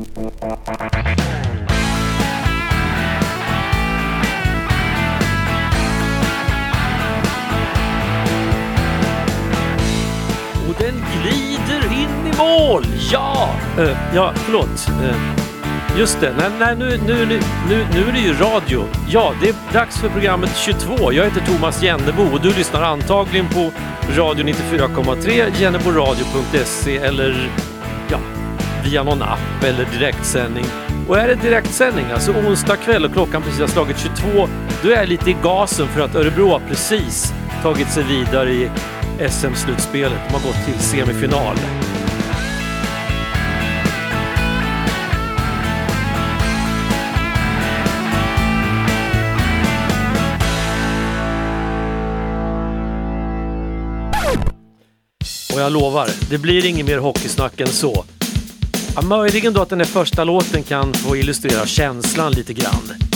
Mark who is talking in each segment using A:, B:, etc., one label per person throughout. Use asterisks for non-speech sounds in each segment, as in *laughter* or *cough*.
A: Och den glider in i mål! Ja! Uh, ja, förlåt. Uh, just det, nej, nej, nu, nu, nu, nu, nu är det ju radio. Ja, det är dags för programmet 22. Jag heter Thomas Jennebo och du lyssnar antagligen på Radio 94,3, jenneboradio.se eller via någon app eller direktsändning. Och är det direktsändning, alltså onsdag kväll och klockan precis har slagit 22, då är jag lite i gasen för att Örebro har precis tagit sig vidare i SM-slutspelet. De har gått till semifinal. Och jag lovar, det blir inget mer hockeysnack än så. Ja, möjligen då att den här första låten kan få illustrera känslan lite grann.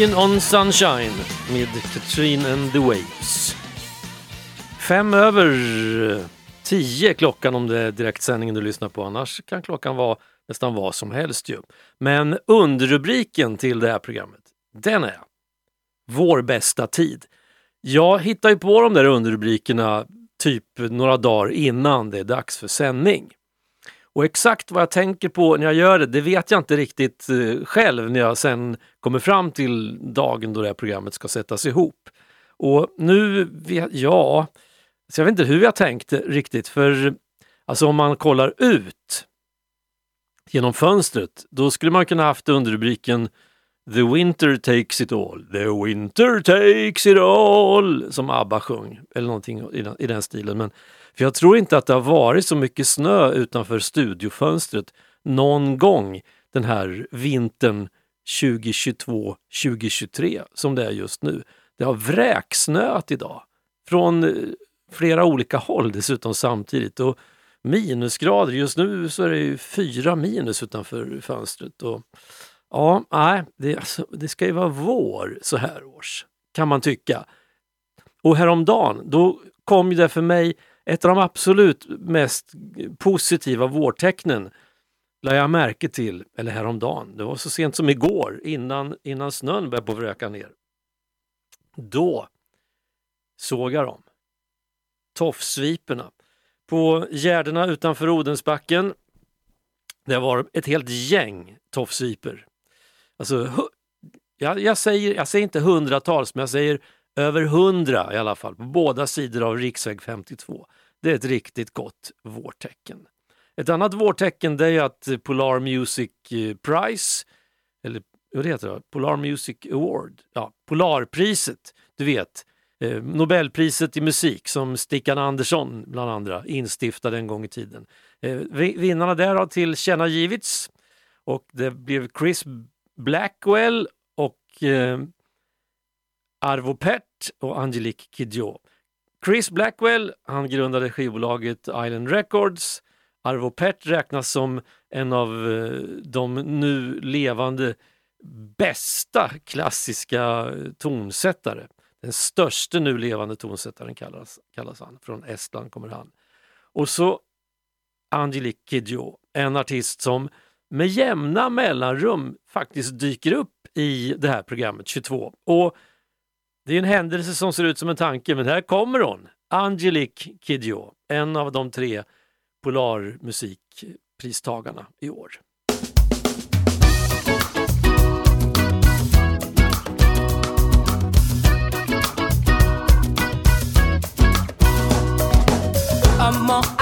A: Walking on Sunshine med Katrin and the Waves. Fem över tio klockan om det är direktsändningen du lyssnar på. Annars kan klockan vara nästan vad som helst ju. Men underrubriken till det här programmet, den är
B: vår bästa tid. Jag hittar ju på de där underrubrikerna typ några dagar innan det är dags för sändning. Och exakt vad jag tänker på när jag gör det, det vet jag inte riktigt eh, själv när jag sen kommer fram till dagen då det här programmet ska sättas ihop. Och nu, ja, så jag vet inte hur jag tänkte riktigt för alltså om man kollar ut genom fönstret, då skulle man kunna haft underrubriken The winter takes it all, the winter takes it all, som ABBA sjöng, eller någonting i den, i den stilen. Men, för jag tror inte att det har varit så mycket snö utanför studiofönstret någon gång den här vintern 2022-2023 som det är just nu. Det har vräksnöat idag från eh, flera olika håll dessutom samtidigt. Och minusgrader, just nu så är det ju fyra minus utanför fönstret. Och Ja, nej, det, alltså, det ska ju vara vår så här års, kan man tycka. Och häromdagen, då kom ju det för mig ett av de absolut mest positiva vårtecknen lade jag märke till, eller häromdagen, det var så sent som igår innan, innan snön började på vröka ner. Då såg jag dem. Tofsviporna. På gärdena utanför Odensbacken. Det var ett helt gäng tofsviper Alltså, jag, jag, säger, jag säger inte hundratals, men jag säger över hundra i alla fall, på båda sidor av riksväg 52. Det är ett riktigt gott vårtecken. Ett annat vårtecken det är att Polar Music eh, Prize, eller vad heter det? Polar Music Award, ja, Polarpriset, du vet, eh, Nobelpriset i musik som Stickan Andersson bland andra instiftade en gång i tiden. Eh, vinnarna där har tillkännagivits och det blev Chris Blackwell och Arvo Pärt och Angelique Kidjo. Chris Blackwell, han grundade skivbolaget Island Records. Arvo Pärt räknas som en av eh, de nu levande bästa klassiska tonsättare. Den största nu levande tonsättaren kallas, kallas han. Från Estland kommer han. Och så Angelique Kidjo, en artist som med jämna mellanrum faktiskt dyker upp i det här programmet 22. Och det är en händelse som ser ut som en tanke, men här kommer hon! Angelique Kidjo, en av de tre Polarmusikpristagarna i år. I'm Afrika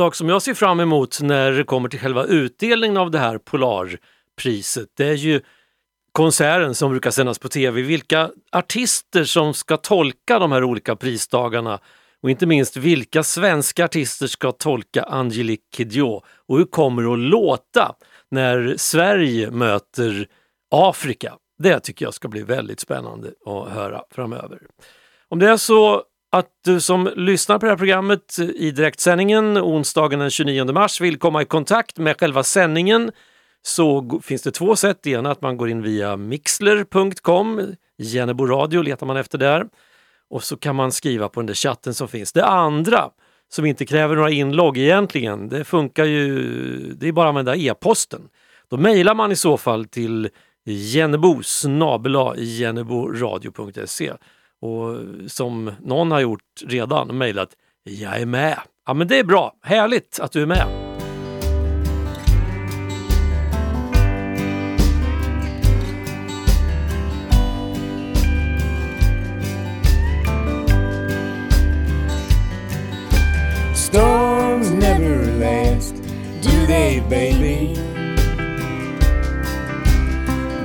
B: sak som jag ser fram emot när det kommer till själva utdelningen av det här Polarpriset, det är ju konserten som brukar sändas på tv. Vilka artister som ska tolka de här olika prisdagarna och inte minst vilka svenska artister ska tolka Angelique Kidjo och hur kommer det att låta när Sverige möter Afrika? Det tycker jag ska bli väldigt spännande att höra framöver. Om det är så att du som lyssnar på det här programmet i direktsändningen onsdagen den 29 mars vill komma i kontakt med själva sändningen så finns det två sätt. Det ena är att man går in via mixler.com, Jennebo radio letar man efter där och så kan man skriva på den där chatten som finns. Det andra som inte kräver några inlogg egentligen, det funkar ju, det är bara att använda e-posten. Då mejlar man i så fall till jennebo jenneboradio.se och som någon har gjort redan, mejlat Jag är med. Ja men det är bra, härligt att du är med.
C: Storms never last, do they, baby?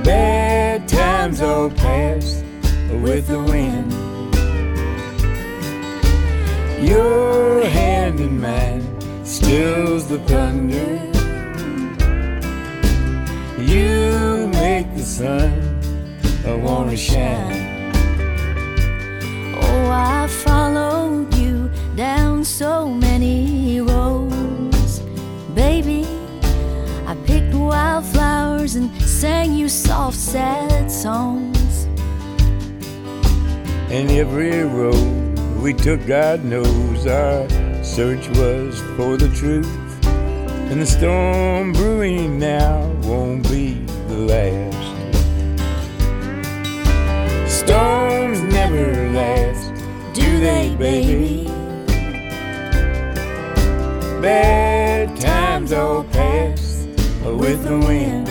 C: Bad times all past with the wind. Your hand in mine stills the thunder. You make the sun I wanna shine.
D: Oh, I followed you down so many roads, baby. I picked wildflowers and sang you soft, sad songs.
C: And every road we took, God knows our search was for the truth. And the storm brewing now won't be the last. Storms never last, do they, baby? Bad times all pass with the wind.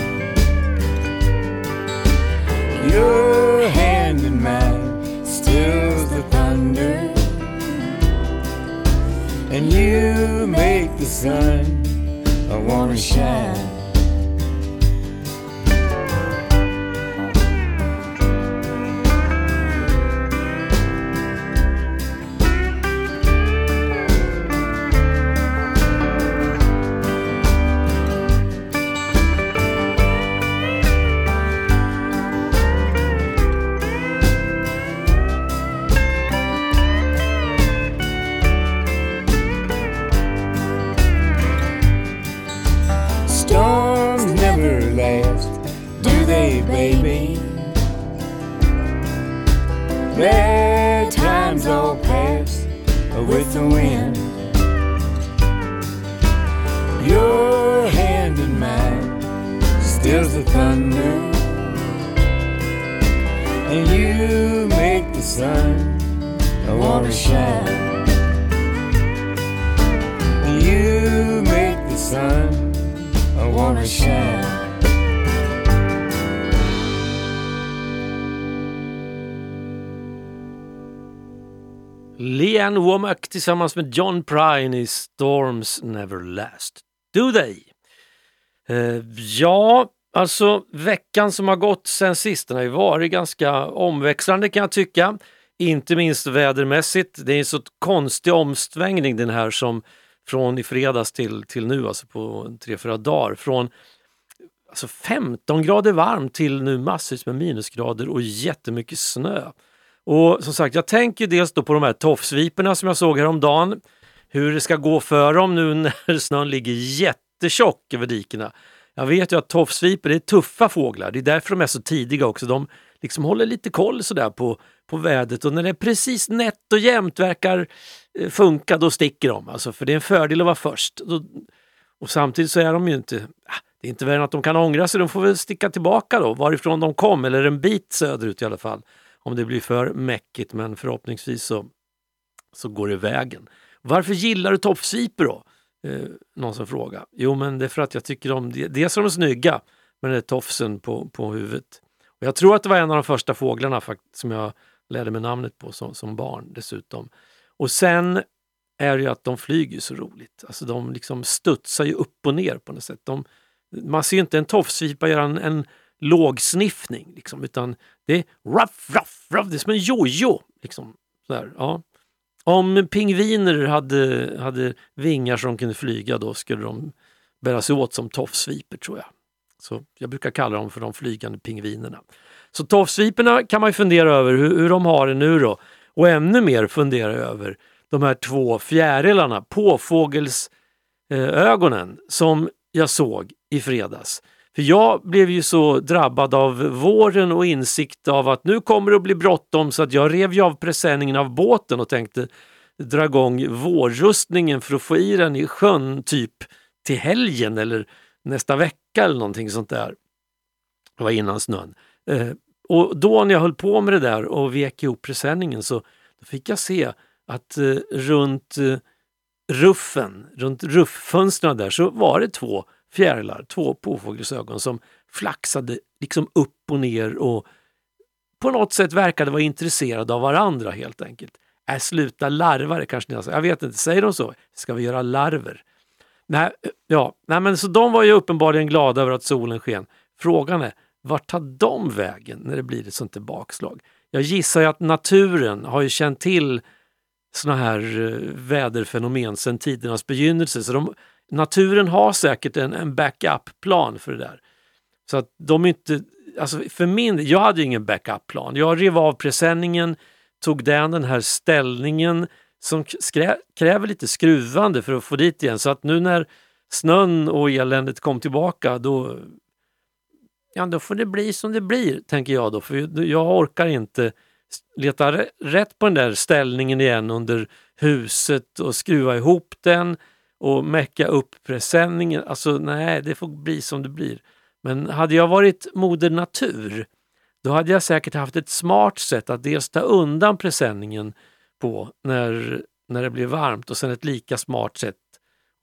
C: Your hand in mine stills the thunder, and you make the sun I wanna shine.
B: Tillsammans med John Prine i Storms Never Last. Do they? Eh, ja, alltså veckan som har gått sen sist den har ju varit ganska omväxlande kan jag tycka. Inte minst vädermässigt. Det är en så konstig omsvängning den här som från i fredags till, till nu, alltså på tre, fyra dagar. Från alltså 15 grader varmt till nu massvis med minusgrader och jättemycket snö. Och som sagt, jag tänker dels då på de här tofsviporna som jag såg häromdagen. Hur det ska gå för dem nu *laughs* när snön ligger jättetjock över dikena. Jag vet ju att tofsvipor är tuffa fåglar, det är därför de är så tidiga också. De liksom håller lite koll sådär på, på vädret och när det är precis nätt och jämnt verkar eh, funka, då sticker de. Alltså, för det är en fördel att vara först. Och samtidigt så är de ju inte, ah, det är inte värre än att de kan ångra sig, de får väl sticka tillbaka då, varifrån de kom, eller en bit söderut i alla fall. Om det blir för mäckigt, men förhoppningsvis så, så går det vägen. Varför gillar du tofsvipor då? Eh, någon som frågar. Jo, men det är för att jag tycker om, dels är de snygga med den där tofsen på, på huvudet. Och jag tror att det var en av de första fåglarna som jag lärde mig namnet på som, som barn dessutom. Och sen är ju att de flyger så roligt. Alltså de liksom studsar ju upp och ner på något sätt. De, man ser ju inte en tofsvipa göra en, en lågsniffning liksom, utan det är ruff, ruff, ruff. Det är som en jojo. Liksom, sådär, ja. Om pingviner hade, hade vingar som kunde flyga då skulle de bära sig åt som tofsvipor tror jag. Så jag brukar kalla dem för de flygande pingvinerna. Så tofsviporna kan man ju fundera över hur, hur de har det nu då. Och ännu mer fundera över de här två fjärilarna, påfågelsögonen, som jag såg i fredags. För jag blev ju så drabbad av våren och insikt av att nu kommer det att bli bråttom så att jag rev ju av presenningen av båten och tänkte dra igång vårrustningen för att få i den i sjön typ till helgen eller nästa vecka eller någonting sånt där. Det var innan snön. Eh, och då när jag höll på med det där och vek ihop presenningen så fick jag se att eh, runt eh, ruffen, runt rufffönstren där så var det två fjärilar, två påfågelsögon som flaxade liksom upp och ner och på något sätt verkade vara intresserade av varandra helt enkelt. Äh, sluta larva det kanske ni har sagt. Jag vet inte, säger de så? Ska vi göra larver? Nej, ja, nej, men så de var ju uppenbarligen glada över att solen sken. Frågan är, vart tar de vägen när det blir ett sånt där bakslag? Jag gissar ju att naturen har ju känt till såna här eh, väderfenomen sedan tidernas begynnelse. Så de, naturen har säkert en, en backup-plan för det där. Så att de inte, alltså för min, jag hade ingen backup-plan. Jag rev av presenningen, tog den den här ställningen som skrä, kräver lite skruvande för att få dit igen. Så att nu när snön och eländet kom tillbaka då, ja, då får det bli som det blir, tänker jag då. För jag orkar inte leta rätt på den där ställningen igen under huset och skruva ihop den och mecka upp presenningen. Alltså nej, det får bli som det blir. Men hade jag varit moder natur, då hade jag säkert haft ett smart sätt att dels ta undan presenningen på när, när det blev varmt och sen ett lika smart sätt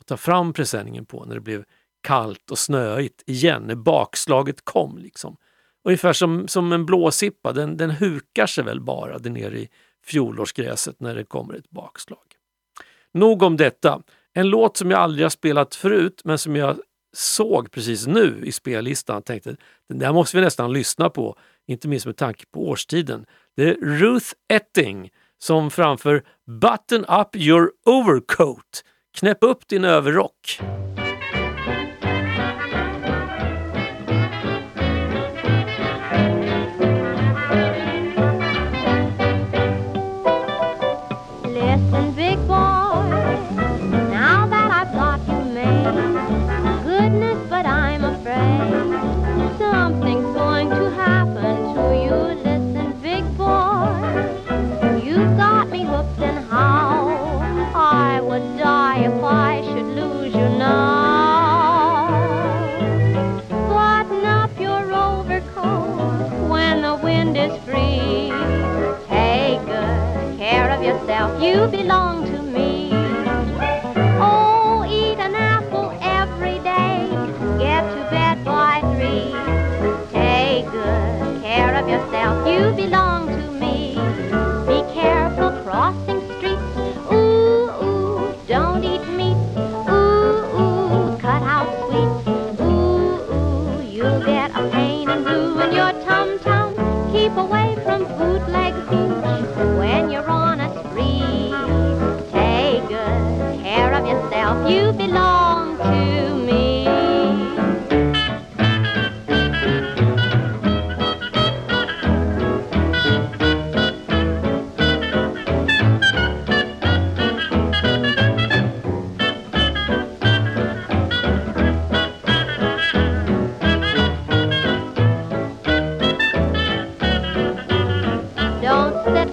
B: att ta fram presenningen på när det blev kallt och snöigt igen, när bakslaget kom. Liksom. Ungefär som, som en blåsippa, den, den hukar sig väl bara där nere i fjolårsgräset när det kommer ett bakslag. Nog om detta. En låt som jag aldrig har spelat förut men som jag såg precis nu i spellistan och tänkte den där måste vi nästan lyssna på, inte minst med tanke på årstiden. Det är Ruth Etting som framför Button up your overcoat. Knäpp upp din överrock.
E: You belong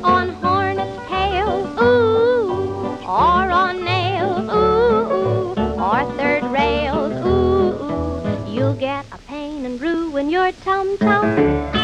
E: on hornet's tail, ooh, or on nails, ooh, or third rails, ooh, you'll get a pain and ruin your tum-tum.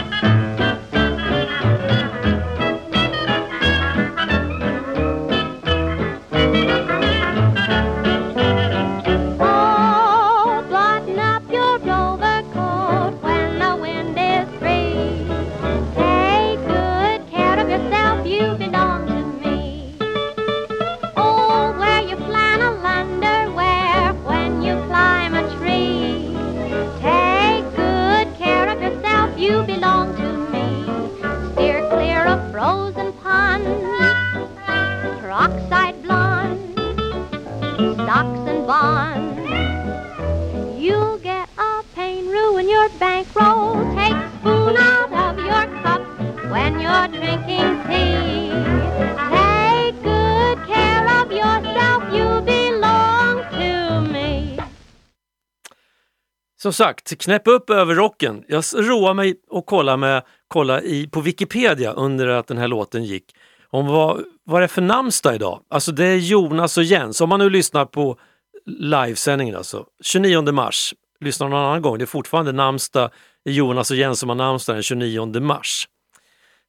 B: Sagt, knäpp upp överrocken. Jag roar mig och kolla, med, kolla i, på Wikipedia under att den här låten gick. Om vad, vad det är för namnsdag idag. Alltså det är Jonas och Jens. Om man nu lyssnar på livesändningen alltså. 29 mars. Lyssnar någon annan gång. Det är fortfarande namnsdag Jonas och Jens som har namnsdag den 29 mars.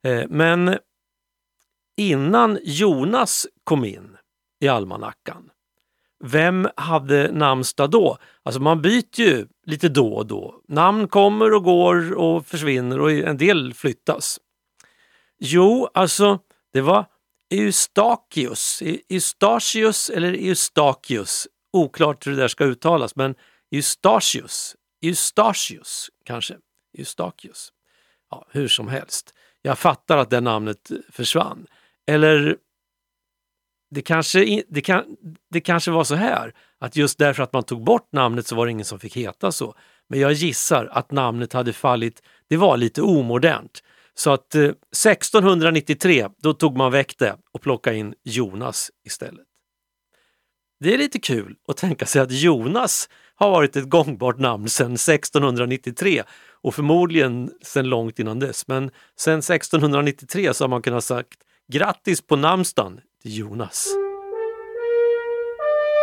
B: Eh, men innan Jonas kom in i almanackan, vem hade namnsdag då? Alltså man byter ju lite då och då. Namn kommer och går och försvinner och en del flyttas. Jo, alltså det var Eustachius, e-, Eustachius eller Eustachius, oklart hur det där ska uttalas, men Eustachius, Eustachius kanske, Eustachius. Ja, hur som helst. Jag fattar att det namnet försvann. Eller det kanske, det, kan, det kanske var så här att just därför att man tog bort namnet så var det ingen som fick heta så. Men jag gissar att namnet hade fallit, det var lite omodernt. Så att eh, 1693, då tog man väck det och plockade in Jonas istället. Det är lite kul att tänka sig att Jonas har varit ett gångbart namn sedan 1693 och förmodligen sedan långt innan dess. Men sedan 1693 så har man kunnat sagt grattis på namnsdagen till Jonas.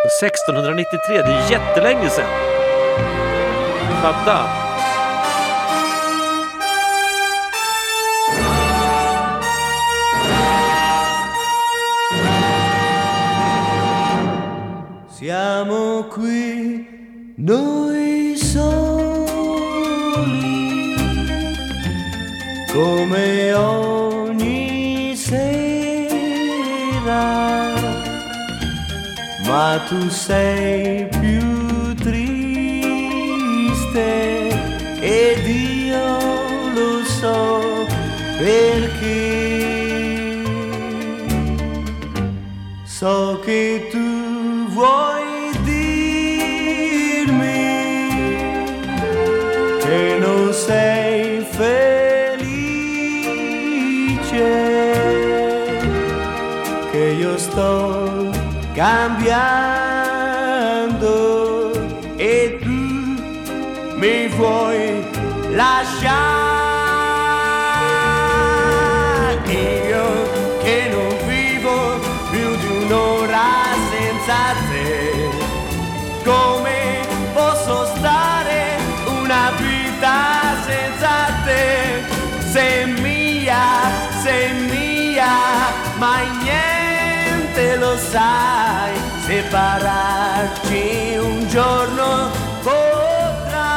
B: 1693, det är jättelänge sedan! Fatta!
F: Siamo qui noi soli, come ogni ma tu sei più triste ed io lo so perché. So che tu vuoi dirmi che non sei felice, che io sto cambiando e tu mi vuoi lasciare. Io che non vivo più di un'ora senza te. Come posso stare una vita senza te? Sei mia, sei mia, mai niente lo sai. Separarci un giorno potrà.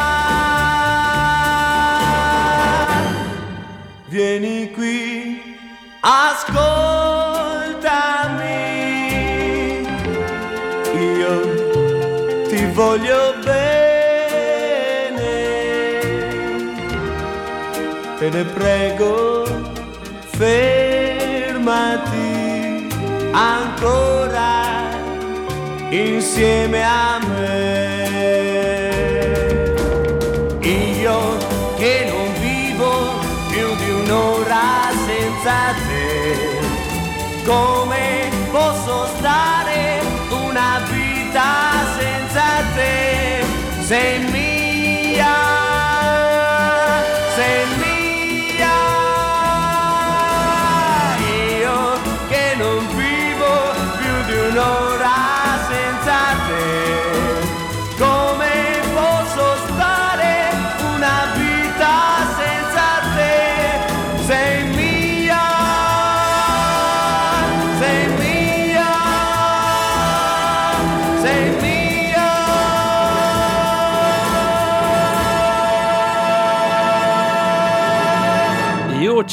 F: Vieni qui, ascoltami. Io ti voglio bene. Te ne prego, fermati ancora insieme a me. Io che non vivo più di un'ora senza te, come posso stare una vita senza te? Sei mia,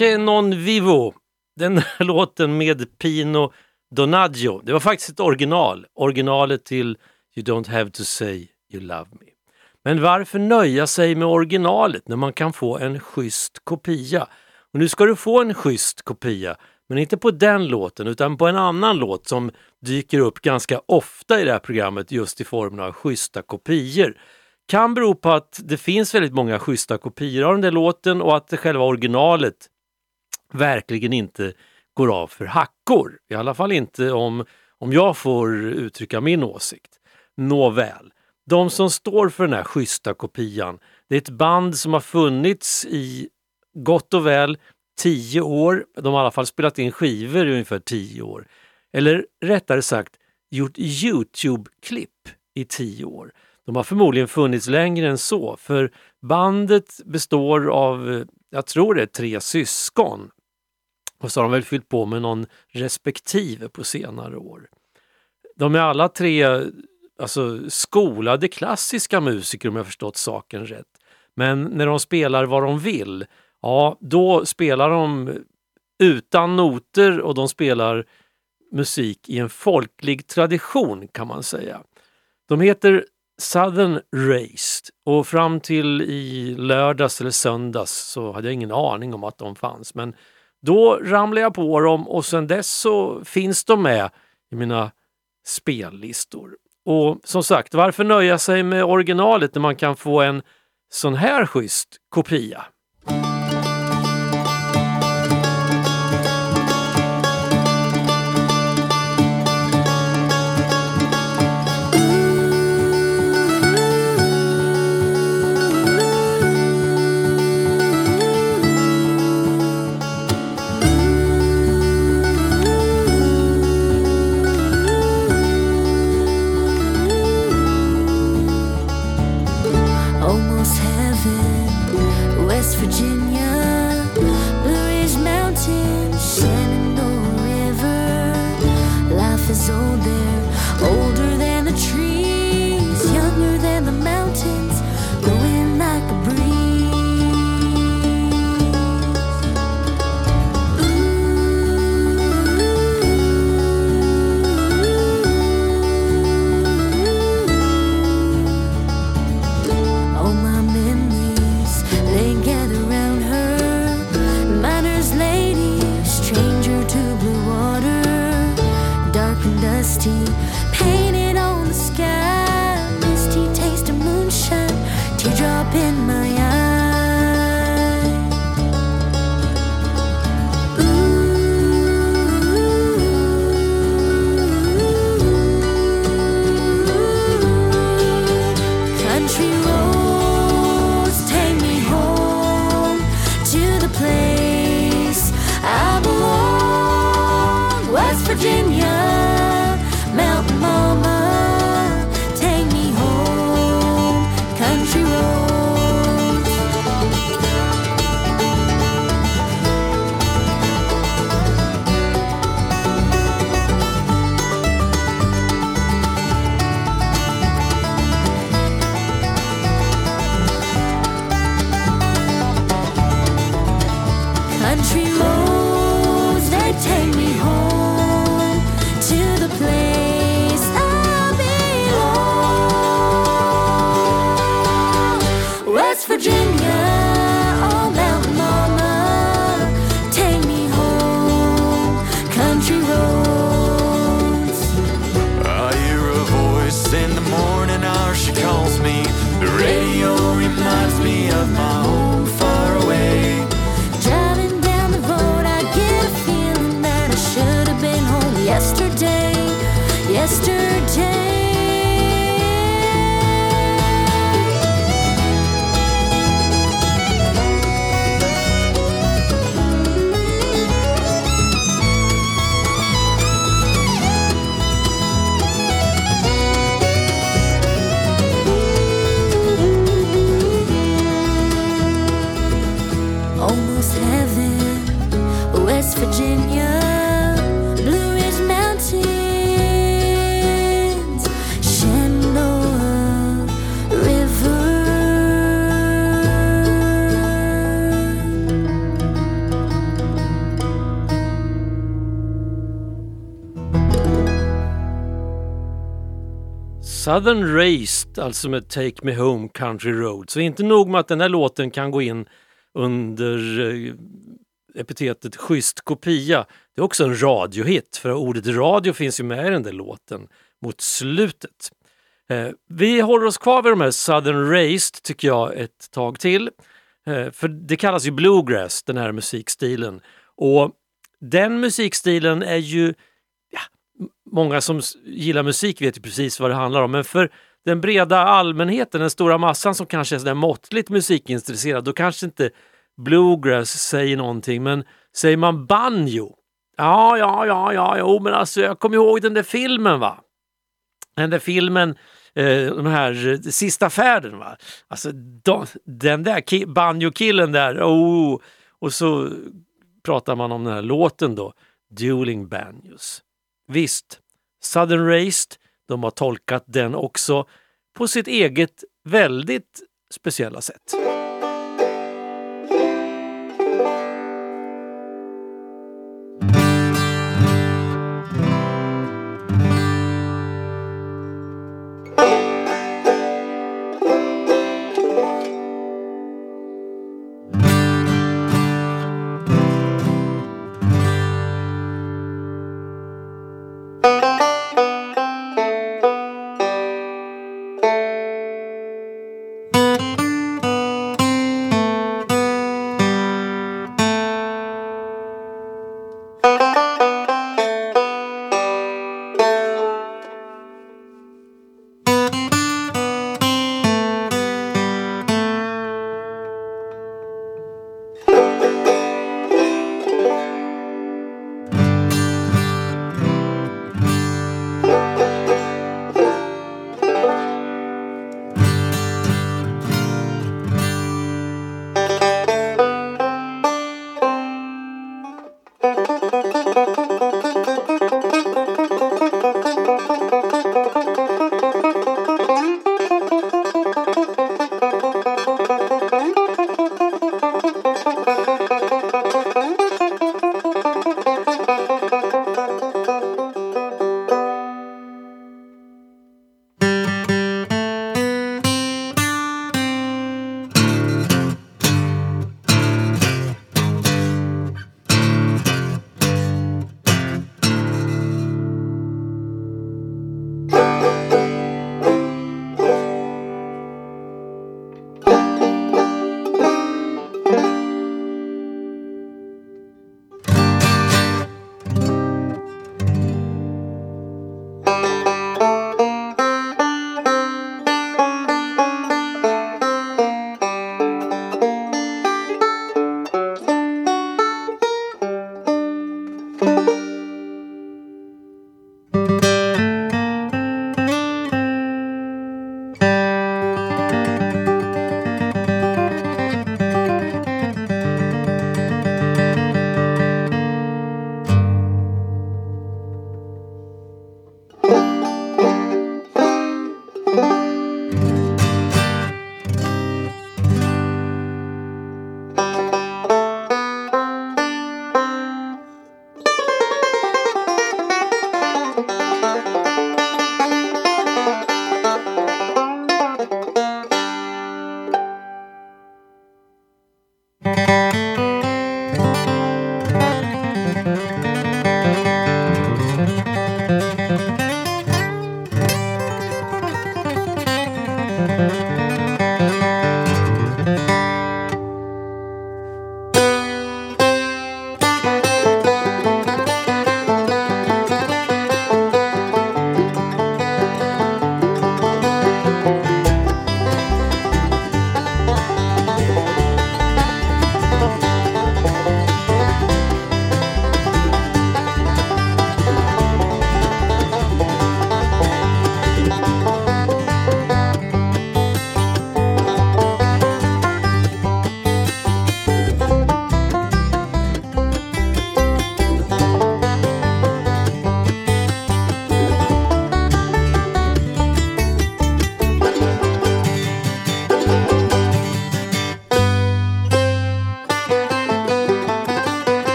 B: Ioce non vivo. Den där *laughs* låten med Pino Donaggio. Det var faktiskt ett original. Originalet till You don't have to say you love me. Men varför nöja sig med originalet när man kan få en schysst kopia? Och nu ska du få en schysst kopia, men inte på den låten utan på en annan låt som dyker upp ganska ofta i det här programmet just i formen av schyssta kopior. Kan bero på att det finns väldigt många schyssta kopior av den där låten och att själva originalet verkligen inte går av för hackor. I alla fall inte om, om jag får uttrycka min åsikt. Nåväl, de som står för den här schyssta kopian, det är ett band som har funnits i gott och väl tio år. De har i alla fall spelat in skivor i ungefär tio år. Eller rättare sagt gjort Youtube-klipp i tio år. De har förmodligen funnits längre än så för bandet består av, jag tror det är tre syskon. Och så har de väl fyllt på med någon respektive på senare år. De är alla tre alltså, skolade klassiska musiker om jag förstått saken rätt. Men när de spelar vad de vill, ja då spelar de utan noter och de spelar musik i en folklig tradition kan man säga. De heter Southern Raised och fram till i lördags eller söndags så hade jag ingen aning om att de fanns. Men då ramlar jag på dem och sen dess så finns de med i mina spellistor. Och som sagt, varför nöja sig med originalet när man kan få en sån här schysst kopia?
A: Virginia,
B: Southern Raised, alltså med Take Me Home Country Road. Så inte nog med att den här låten kan gå in under eh, epitetet schysst kopia. Det är också en radiohit, för ordet radio finns ju med i den där låten mot slutet. Eh, vi håller oss kvar vid de här Southern Raised tycker jag ett tag till. Eh, för det kallas ju bluegrass, den här musikstilen. Och den musikstilen är ju Många som gillar musik vet ju precis vad det handlar om, men för den breda allmänheten, den stora massan som kanske är sådär måttligt musikintresserad, då kanske inte bluegrass säger någonting. Men säger man banjo? Ja, ja, ja, ja, jo, men alltså jag kommer ihåg den där filmen va? Den där filmen, eh, de här eh, Sista färden va? Alltså de, den där ki- banjo-killen där, oh, och så pratar man om den här låten då, Dueling Banjos. Visst, Southern Raised, de har tolkat den också på sitt eget väldigt speciella sätt.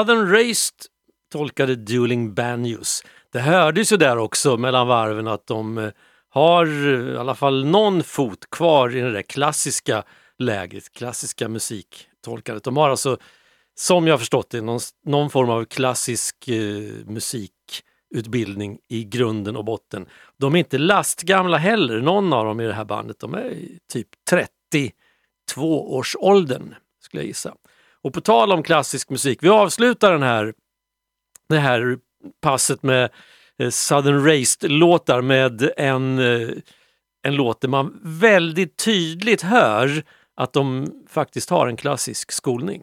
B: Southern Raised tolkade Dueling Banjos. Det hördes ju där också mellan varven att de eh, har eh, i alla fall någon fot kvar i det där klassiska läget, klassiska musiktolkandet. De har alltså, som jag förstått det, någon, någon form av klassisk eh, musikutbildning i grunden och botten. De är inte lastgamla heller, någon av dem i det här bandet. De är typ 32 års åldern skulle jag gissa. Och på tal om klassisk musik, vi avslutar den här, det här passet med eh, Southern Raised-låtar med en, eh, en låt där man väldigt tydligt hör att de faktiskt har en klassisk skolning.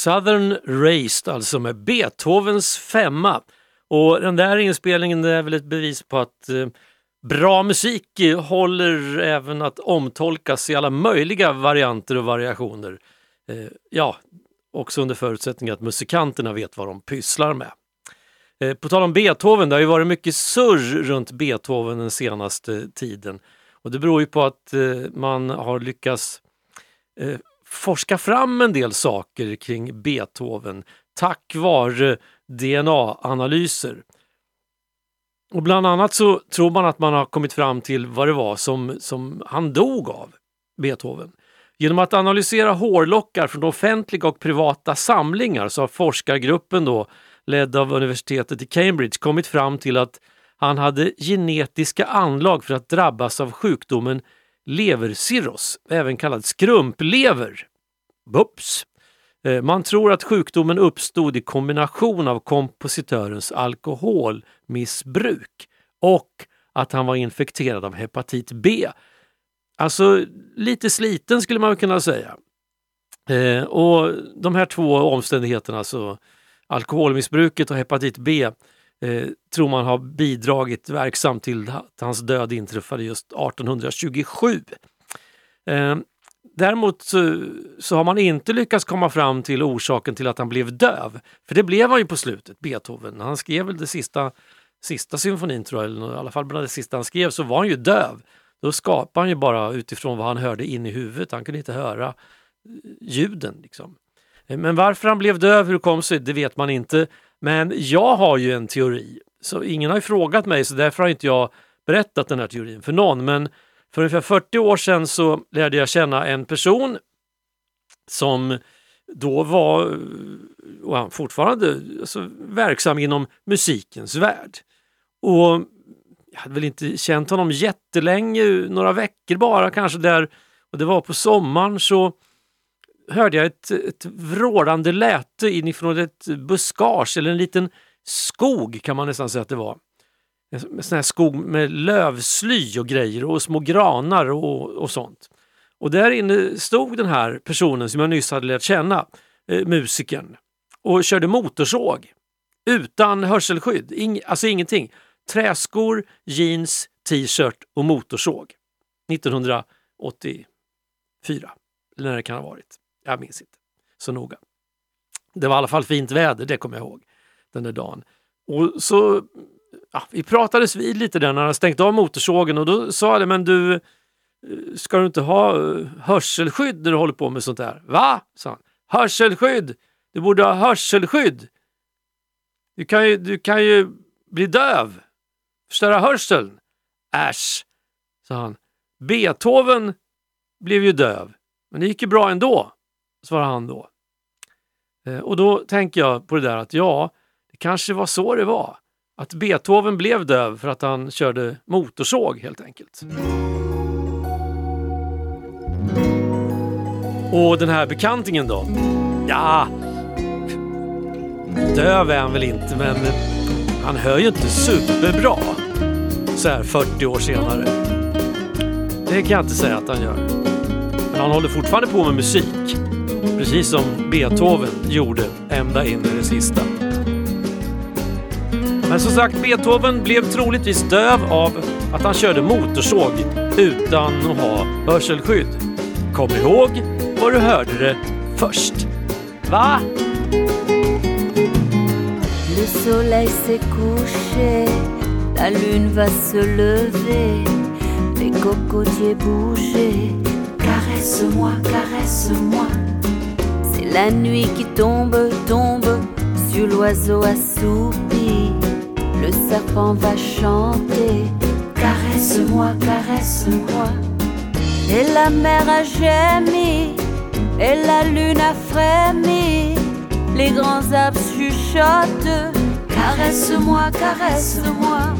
B: Southern Raised, alltså med Beethovens femma. Och den där inspelningen är väl ett bevis på att eh, bra musik håller även att omtolkas i alla möjliga varianter och variationer. Eh, ja, också under förutsättning att musikanterna vet vad de pysslar med. Eh, på tal om Beethoven, det har ju varit mycket surr runt Beethoven den senaste tiden. Och det beror ju på att eh, man har lyckats eh, forska fram en del saker kring Beethoven tack vare DNA-analyser. Och bland annat så tror man att man har kommit fram till vad det var som, som han dog av, Beethoven. Genom att analysera hårlockar från offentliga och privata samlingar så har forskargruppen då, ledd av universitetet i Cambridge, kommit fram till att han hade genetiska anlag för att drabbas av sjukdomen leversirros, även kallad skrumplever. Bups! Eh, man tror att sjukdomen uppstod i kombination av kompositörens alkoholmissbruk och att han var infekterad av hepatit B. Alltså lite sliten skulle man kunna säga. Eh, och De här två omständigheterna, alltså alkoholmissbruket och hepatit B, eh, tror man har bidragit verksamt till att hans död inträffade just 1827. Eh, Däremot så, så har man inte lyckats komma fram till orsaken till att han blev döv. För det blev han ju på slutet, Beethoven. Han skrev väl det sista, sista symfonin tror jag, eller i alla fall bland det sista han skrev så var han ju döv. Då skapade han ju bara utifrån vad han hörde in i huvudet. Han kunde inte höra eh, ljuden. Liksom. Eh, men varför han blev döv, hur det kom sig, det vet man inte. Men jag har ju en teori. Så ingen har ju frågat mig så därför har inte jag berättat den här teorin för någon. Men för ungefär 40 år sedan så lärde jag känna en person som då var, och han fortfarande, alltså, verksam inom musikens värld. Och jag hade väl inte känt honom jättelänge, några veckor bara kanske där. Och det var på sommaren så hörde jag ett, ett vrålande läte inifrån ett buskage eller en liten skog kan man nästan säga att det var en sån här skog med lövsly och grejer och små granar och, och sånt. Och där inne stod den här personen som jag nyss hade lärt känna, eh, musikern, och körde motorsåg. Utan hörselskydd, Ing, alltså ingenting. Träskor, jeans, t-shirt och motorsåg. 1984, eller när det kan ha varit. Jag minns inte så noga. Det var i alla fall fint väder, det kommer jag ihåg, den där dagen. Och så ja, vi pratades vid lite där när han stängt av motorsågen och då sa jag det, men du, eh, ska du inte ha eh, hörselskydd när du håller på med sånt där? Va? sa han. Hörselskydd! Du borde ha hörselskydd! Du kan ju, du kan ju bli döv, förstöra hörseln. Äsch, sa han. Beethoven blev ju döv, men det gick ju bra ändå, svarar han då. Eh, och då tänker jag på det där att ja, det kanske var så det var att Beethoven blev döv för att han körde motorsåg helt enkelt. Och den här bekantingen då? Ja, döv är han väl inte, men han hör ju inte superbra så här 40 år senare. Det kan jag inte säga att han gör. Men han håller fortfarande på med musik. Precis som Beethoven gjorde ända in i det sista. Men som sagt, Beethoven blev troligtvis döv av att han körde motorsåg utan att ha hörselskydd. Kom ihåg var du hörde det först. Va?
D: Le soleil s'est couché, la lune va se lever, les cocotiers bouger. Caresse-moi, caresse-moi. La nuit qui tombe, tombe sur l'oiseau assoupi. Le serpent va chanter. Caresse-moi, caresse-moi. Et la mer a gémi, et la lune a frémi. Les grands arbres chuchotent. Caresse-moi, caresse-moi.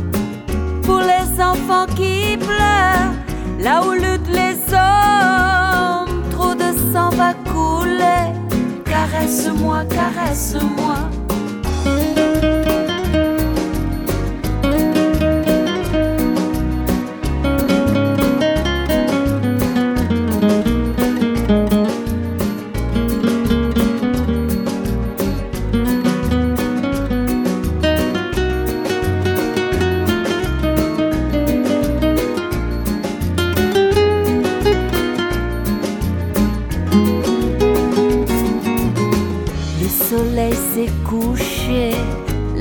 D: Pour les enfants qui pleurent, là où luttent les hommes, trop de sang va. Caresse-moi, caresse-moi.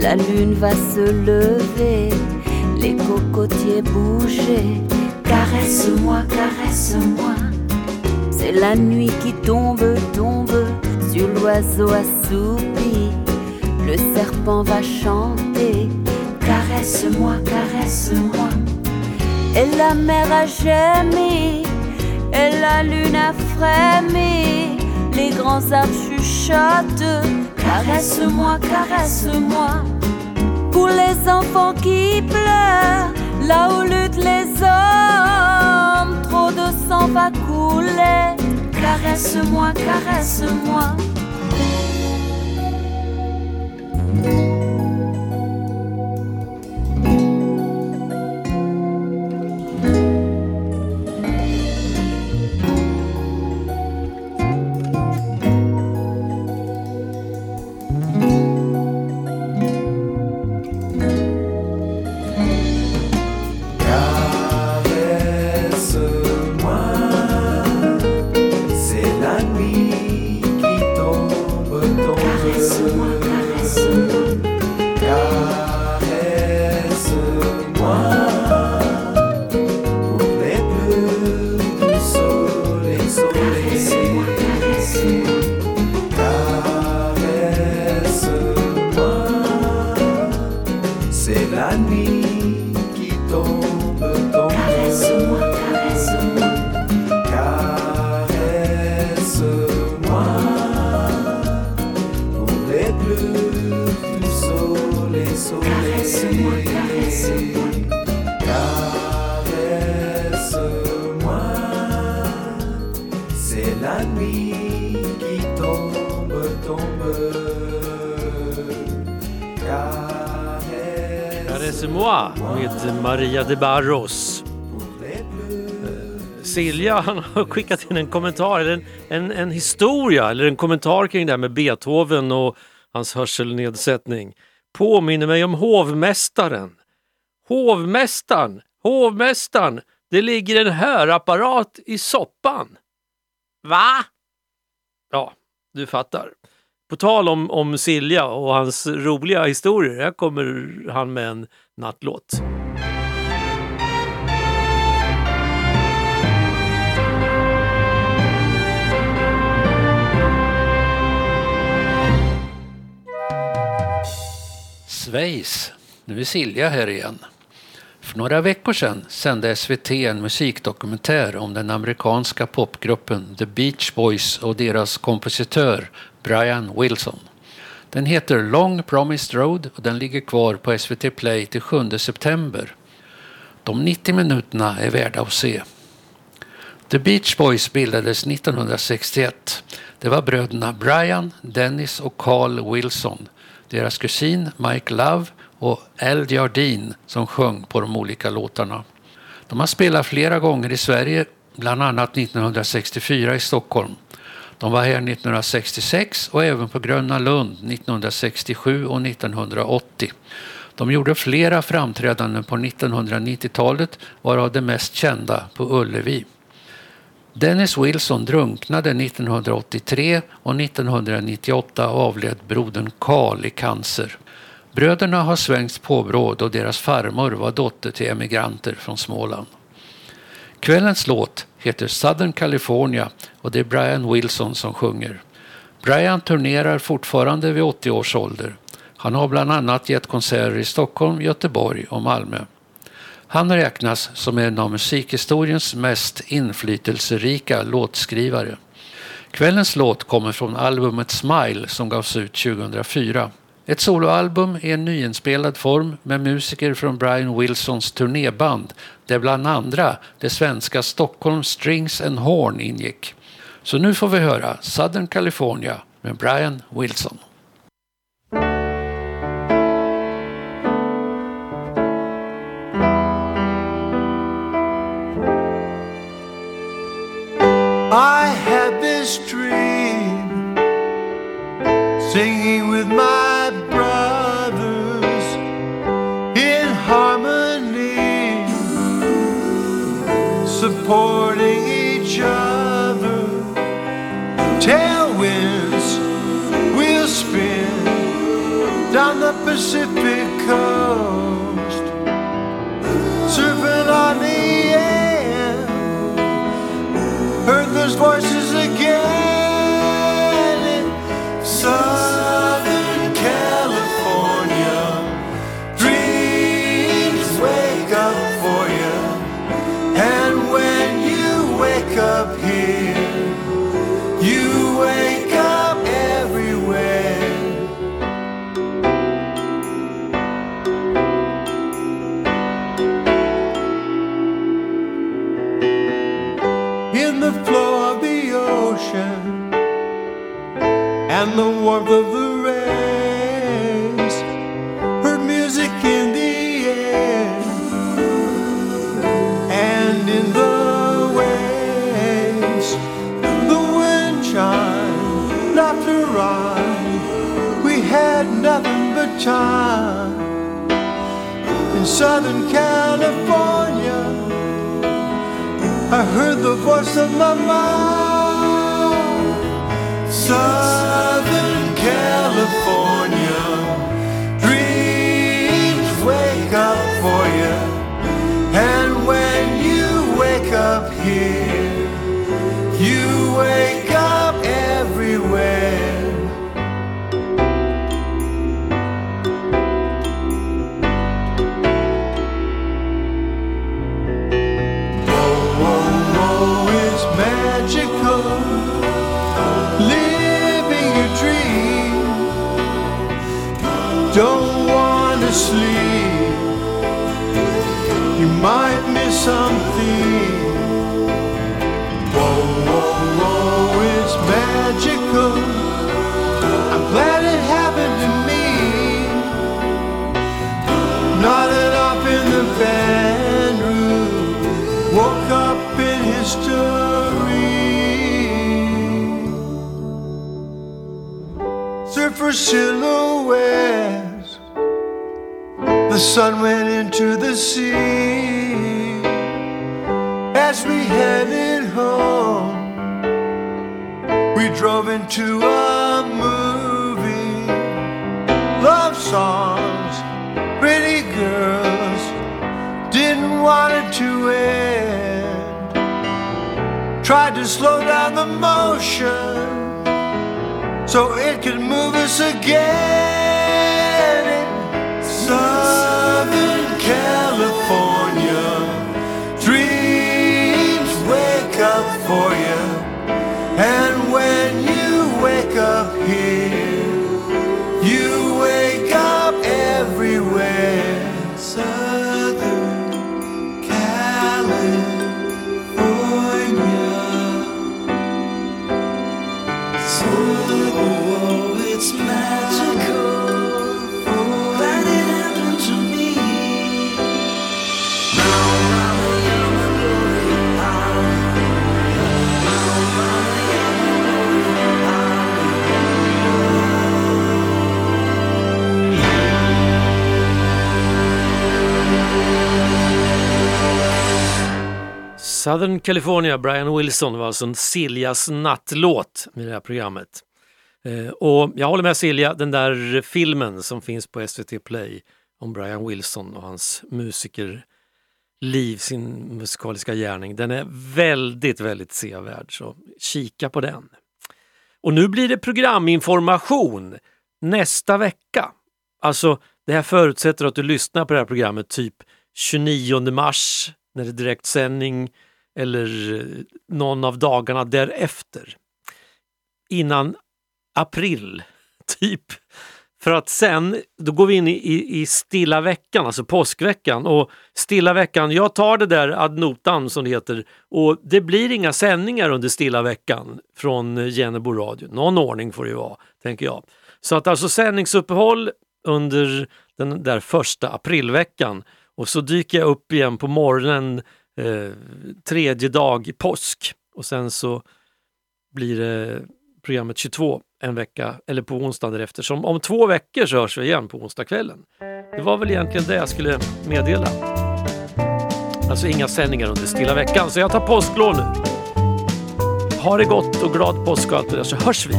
D: La lune va se lever, les cocotiers bouger. Caresse-moi, caresse-moi. C'est la nuit qui tombe, tombe sur l'oiseau assoupi. Le serpent va chanter. Caresse-moi, caresse-moi. Et la mer a gémi, et la lune a frémi. Les grands arbres chuchotent. Caresse-moi, caresse-moi. Pour les enfants qui pleurent, là où luttent les hommes, trop de sang va couler. Caresse-moi, caresse-moi.
B: Med Maria de Barros. Silja han har skickat in en kommentar, en, en, en historia, eller en kommentar kring det här med Beethoven och hans hörselnedsättning. Påminner mig om hovmästaren. Hovmästaren, hovmästaren, det ligger en hörapparat i soppan. Va? Ja, du fattar. På tal om, om Silja och hans roliga historier, här kommer han med en nattlåt.
G: Schweiz. Nu är Silja här igen. För några veckor sedan sände SVT en musikdokumentär om den amerikanska popgruppen The Beach Boys och deras kompositör Brian Wilson. Den heter Long Promised Road och den ligger kvar på SVT Play till 7 september. De 90 minuterna är värda att se. The Beach Boys bildades 1961. Det var bröderna Brian, Dennis och Carl Wilson, deras kusin Mike Love och Al Jardine som sjöng på de olika låtarna. De har spelat flera gånger i Sverige, bland annat 1964 i Stockholm. De var här 1966 och även på Gröna Lund 1967 och 1980. De gjorde flera framträdanden på 1990-talet, varav det mest kända på Ullevi. Dennis Wilson drunknade 1983 och 1998 avled brodern Carl i cancer. Bröderna har svängt påbrå och deras farmor var dotter till emigranter från Småland. Kvällens låt heter Southern California och det är Brian Wilson som sjunger. Brian turnerar fortfarande vid 80 års ålder. Han har bland annat gett konserter i Stockholm, Göteborg och Malmö. Han räknas som en av musikhistoriens mest inflytelserika låtskrivare. Kvällens låt kommer från albumet Smile som gavs ut 2004. Ett soloalbum i en nyinspelad form med musiker från Brian Wilsons turnéband där bland andra det svenska Stockholm Strings and Horn ingick. Så nu får vi höra Southern California med Brian Wilson.
H: I had this dream singing with my brothers in harmony, supporting each other. Tailwinds will spin down the Pacific coast, those voices again in Southern California. Dreams wake up for you, and when you wake up here, the sun went into the sea. As we headed home, we drove into a movie. Love songs, pretty girls, didn't want it to end. Tried to slow down the motion so it could move us again in for you, and when you Southern California,
B: Brian Wilson var alltså en Siljas nattlåt i det här programmet. Eh, och jag håller med Silja, den där filmen som finns på SVT Play om Brian Wilson och hans musikerliv, sin musikaliska gärning, den är väldigt, väldigt sevärd. Så kika på den. Och nu blir det programinformation nästa vecka. Alltså, det här förutsätter att du lyssnar på det här programmet typ 29 mars när det är direktsändning eller någon av dagarna därefter. Innan april, *laughs* typ. För att sen, då går vi in i, i, i stilla veckan, alltså påskveckan. Och stilla veckan, jag tar det där ad notam som det heter. Och det blir inga sändningar under stilla veckan från Jennebo radio. Någon ordning får det ju vara, tänker jag. Så att alltså sändningsuppehåll under den där första aprilveckan. Och så dyker jag upp igen på morgonen eh, tredje dag i påsk. Och sen så blir det programmet 22 en vecka, eller på onsdagen därefter. Så om, två veckor så hörs vi igen på onsdagskvällen. Det var väl egentligen det jag skulle meddela. Alltså inga sändningar under stilla veckan, så jag tar påsklov nu. Ha det gott och glad påsk och allt det där så hörs vi.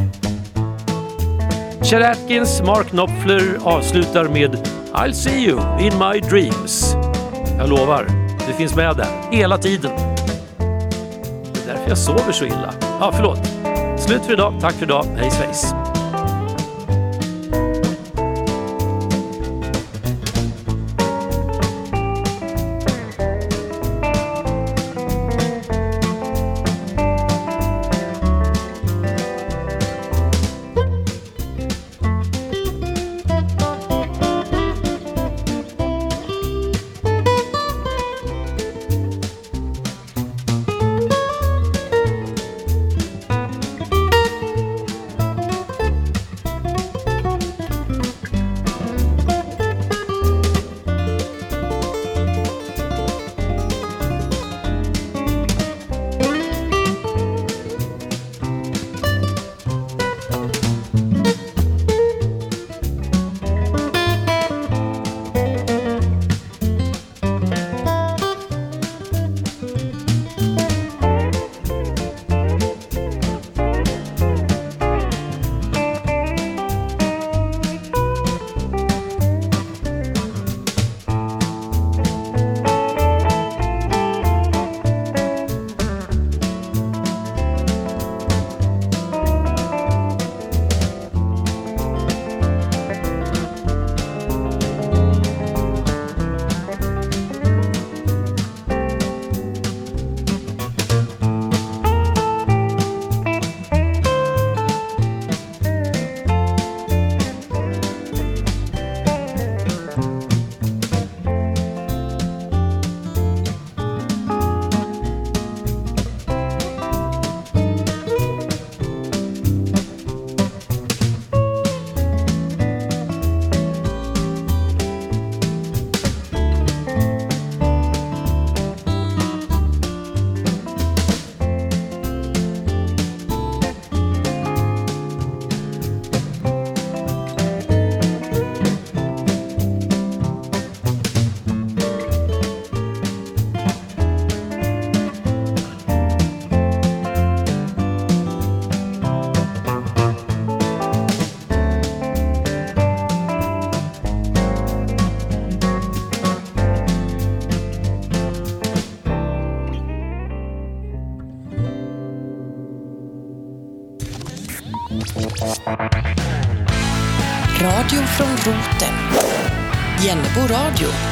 B: Kjell Atkins, Mark Knopfler avslutar med I'll see you in my dreams. Jag lovar, det finns med där hela tiden. Det är därför jag sover så illa. Ja, förlåt. Slut för idag. Tack för idag. Hej svejs.
I: Roten. Jennebo radio. Det räcker långt.